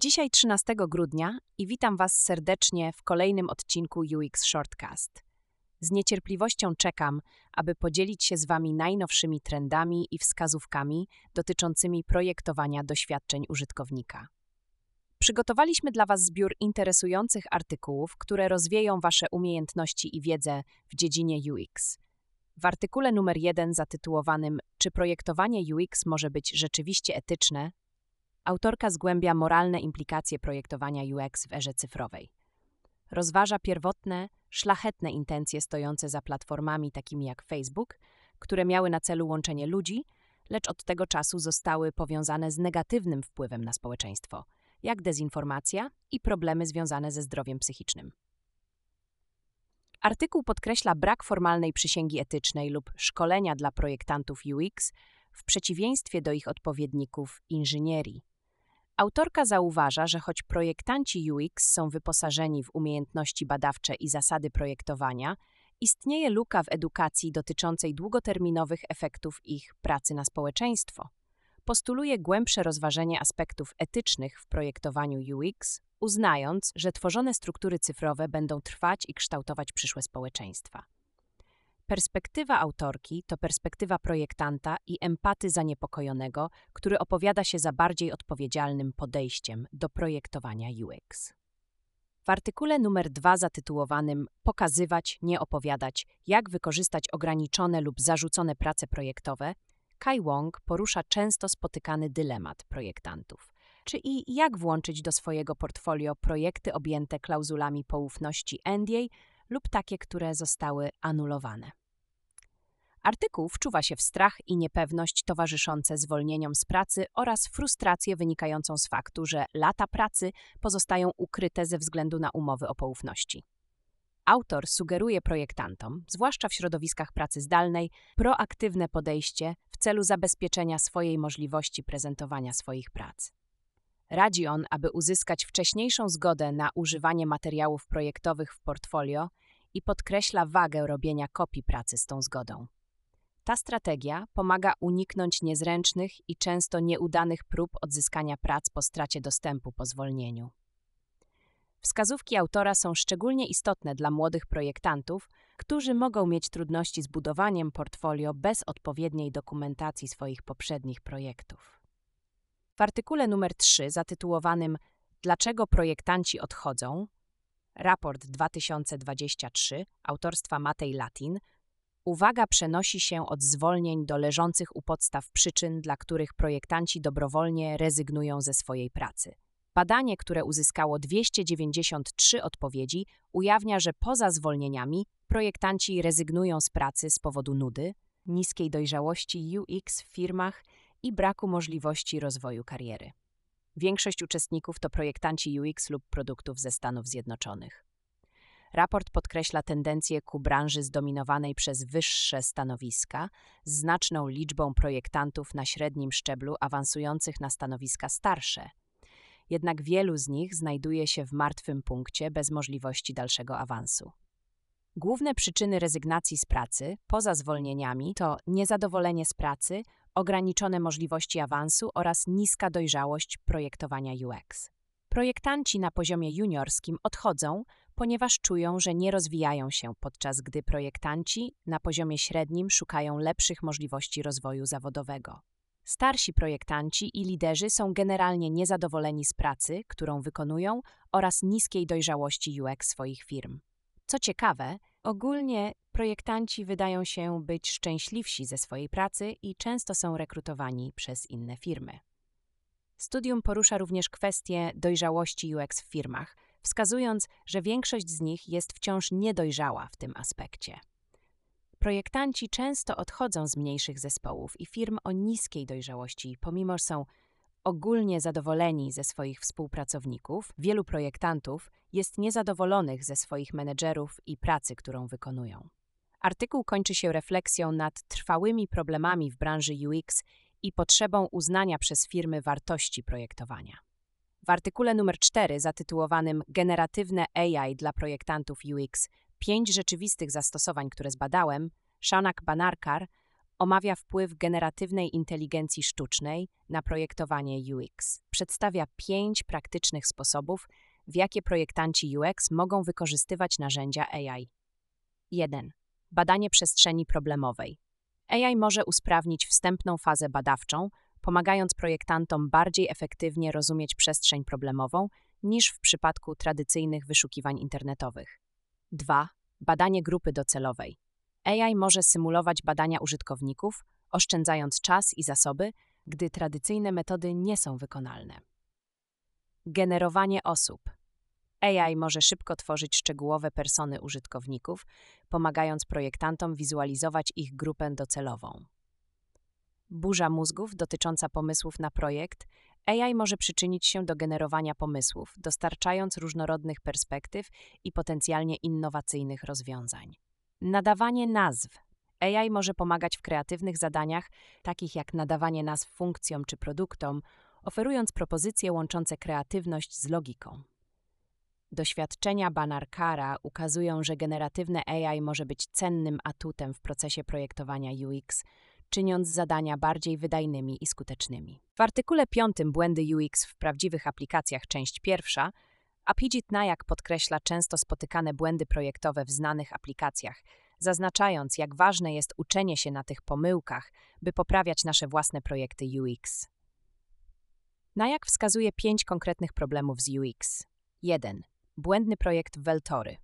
Dzisiaj 13 grudnia i witam Was serdecznie w kolejnym odcinku UX Shortcast. Z niecierpliwością czekam, aby podzielić się z Wami najnowszymi trendami i wskazówkami dotyczącymi projektowania doświadczeń użytkownika. Przygotowaliśmy dla Was zbiór interesujących artykułów, które rozwieją Wasze umiejętności i wiedzę w dziedzinie UX. W artykule numer 1 zatytułowanym Czy projektowanie UX może być rzeczywiście etyczne? Autorka zgłębia moralne implikacje projektowania UX w erze cyfrowej. Rozważa pierwotne, szlachetne intencje stojące za platformami takimi jak Facebook, które miały na celu łączenie ludzi, lecz od tego czasu zostały powiązane z negatywnym wpływem na społeczeństwo, jak dezinformacja i problemy związane ze zdrowiem psychicznym. Artykuł podkreśla brak formalnej przysięgi etycznej lub szkolenia dla projektantów UX w przeciwieństwie do ich odpowiedników inżynierii. Autorka zauważa, że choć projektanci UX są wyposażeni w umiejętności badawcze i zasady projektowania, istnieje luka w edukacji dotyczącej długoterminowych efektów ich pracy na społeczeństwo. Postuluje głębsze rozważenie aspektów etycznych w projektowaniu UX, uznając, że tworzone struktury cyfrowe będą trwać i kształtować przyszłe społeczeństwa. Perspektywa autorki to perspektywa projektanta i empaty zaniepokojonego, który opowiada się za bardziej odpowiedzialnym podejściem do projektowania UX. W artykule numer 2 zatytułowanym Pokazywać, nie opowiadać, jak wykorzystać ograniczone lub zarzucone prace projektowe, Kai Wong porusza często spotykany dylemat projektantów. Czy i jak włączyć do swojego portfolio projekty objęte klauzulami poufności NDA lub takie, które zostały anulowane. Artykuł wczuwa się w strach i niepewność towarzyszące zwolnieniom z pracy oraz frustrację wynikającą z faktu, że lata pracy pozostają ukryte ze względu na umowy o poufności. Autor sugeruje projektantom, zwłaszcza w środowiskach pracy zdalnej, proaktywne podejście w celu zabezpieczenia swojej możliwości prezentowania swoich prac. Radzi on, aby uzyskać wcześniejszą zgodę na używanie materiałów projektowych w portfolio i podkreśla wagę robienia kopii pracy z tą zgodą. Ta strategia pomaga uniknąć niezręcznych i często nieudanych prób odzyskania prac po stracie dostępu po zwolnieniu. Wskazówki autora są szczególnie istotne dla młodych projektantów, którzy mogą mieć trudności z budowaniem portfolio bez odpowiedniej dokumentacji swoich poprzednich projektów. W artykule numer 3 zatytułowanym Dlaczego projektanci odchodzą? Raport 2023 autorstwa Matej Latin Uwaga przenosi się od zwolnień do leżących u podstaw przyczyn, dla których projektanci dobrowolnie rezygnują ze swojej pracy. Badanie, które uzyskało 293 odpowiedzi, ujawnia, że poza zwolnieniami projektanci rezygnują z pracy z powodu nudy, niskiej dojrzałości UX w firmach i braku możliwości rozwoju kariery. Większość uczestników to projektanci UX lub produktów ze Stanów Zjednoczonych. Raport podkreśla tendencję ku branży zdominowanej przez wyższe stanowiska, z znaczną liczbą projektantów na średnim szczeblu awansujących na stanowiska starsze. Jednak wielu z nich znajduje się w martwym punkcie bez możliwości dalszego awansu. Główne przyczyny rezygnacji z pracy, poza zwolnieniami, to niezadowolenie z pracy, ograniczone możliwości awansu oraz niska dojrzałość projektowania UX. Projektanci na poziomie juniorskim odchodzą, ponieważ czują, że nie rozwijają się, podczas gdy projektanci na poziomie średnim szukają lepszych możliwości rozwoju zawodowego. Starsi projektanci i liderzy są generalnie niezadowoleni z pracy, którą wykonują, oraz niskiej dojrzałości UX swoich firm. Co ciekawe, ogólnie projektanci wydają się być szczęśliwsi ze swojej pracy i często są rekrutowani przez inne firmy. Studium porusza również kwestię dojrzałości UX w firmach, wskazując, że większość z nich jest wciąż niedojrzała w tym aspekcie. Projektanci często odchodzą z mniejszych zespołów i firm o niskiej dojrzałości, pomimo że są ogólnie zadowoleni ze swoich współpracowników, wielu projektantów jest niezadowolonych ze swoich menedżerów i pracy, którą wykonują. Artykuł kończy się refleksją nad trwałymi problemami w branży UX i potrzebą uznania przez firmy wartości projektowania. W artykule numer 4 zatytułowanym Generatywne AI dla projektantów UX pięć rzeczywistych zastosowań, które zbadałem, Shanak Banarkar omawia wpływ generatywnej inteligencji sztucznej na projektowanie UX. Przedstawia pięć praktycznych sposobów, w jakie projektanci UX mogą wykorzystywać narzędzia AI. 1. Badanie przestrzeni problemowej. AI może usprawnić wstępną fazę badawczą, pomagając projektantom bardziej efektywnie rozumieć przestrzeń problemową niż w przypadku tradycyjnych wyszukiwań internetowych. 2. Badanie grupy docelowej. AI może symulować badania użytkowników, oszczędzając czas i zasoby, gdy tradycyjne metody nie są wykonalne. Generowanie osób. AI może szybko tworzyć szczegółowe persony użytkowników, pomagając projektantom wizualizować ich grupę docelową. Burza mózgów dotycząca pomysłów na projekt AI może przyczynić się do generowania pomysłów, dostarczając różnorodnych perspektyw i potencjalnie innowacyjnych rozwiązań. Nadawanie nazw. AI może pomagać w kreatywnych zadaniach, takich jak nadawanie nazw funkcjom czy produktom, oferując propozycje łączące kreatywność z logiką. Doświadczenia Banarkara ukazują, że generatywne AI może być cennym atutem w procesie projektowania UX, czyniąc zadania bardziej wydajnymi i skutecznymi. W artykule 5 Błędy UX w prawdziwych aplikacjach, część pierwsza, Apigit Nayak podkreśla często spotykane błędy projektowe w znanych aplikacjach, zaznaczając, jak ważne jest uczenie się na tych pomyłkach, by poprawiać nasze własne projekty UX. Nayak wskazuje pięć konkretnych problemów z UX. 1. Błędny projekt Veltory.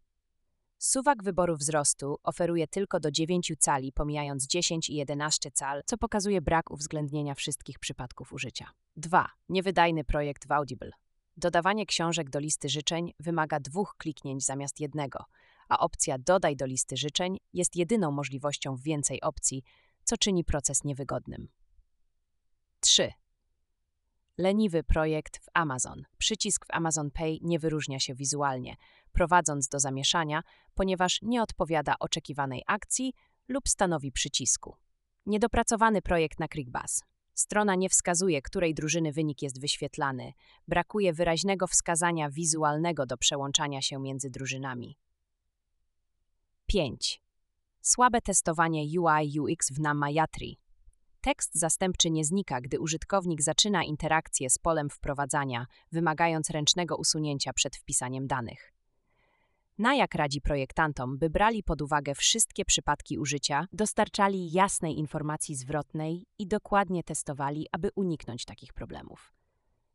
Suwak wyboru wzrostu oferuje tylko do 9 cali, pomijając 10 i 11 cal, co pokazuje brak uwzględnienia wszystkich przypadków użycia. 2. Niewydajny projekt Audible. Dodawanie książek do listy życzeń wymaga dwóch kliknięć zamiast jednego, a opcja Dodaj do listy życzeń jest jedyną możliwością więcej opcji, co czyni proces niewygodnym. 3. Leniwy projekt w Amazon. Przycisk w Amazon Pay nie wyróżnia się wizualnie, prowadząc do zamieszania, ponieważ nie odpowiada oczekiwanej akcji lub stanowi przycisku. Niedopracowany projekt na ClickBus. Strona nie wskazuje, której drużyny wynik jest wyświetlany. Brakuje wyraźnego wskazania wizualnego do przełączania się między drużynami. 5. Słabe testowanie UI UX w Namayatri. Tekst zastępczy nie znika, gdy użytkownik zaczyna interakcję z polem wprowadzania, wymagając ręcznego usunięcia przed wpisaniem danych. Na jak radzi projektantom, by brali pod uwagę wszystkie przypadki użycia, dostarczali jasnej informacji zwrotnej i dokładnie testowali, aby uniknąć takich problemów.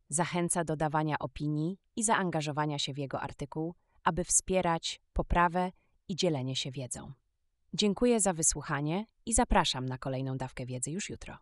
Zachęca do dawania opinii i zaangażowania się w jego artykuł, aby wspierać poprawę i dzielenie się wiedzą. Dziękuję za wysłuchanie i zapraszam na kolejną dawkę wiedzy już jutro.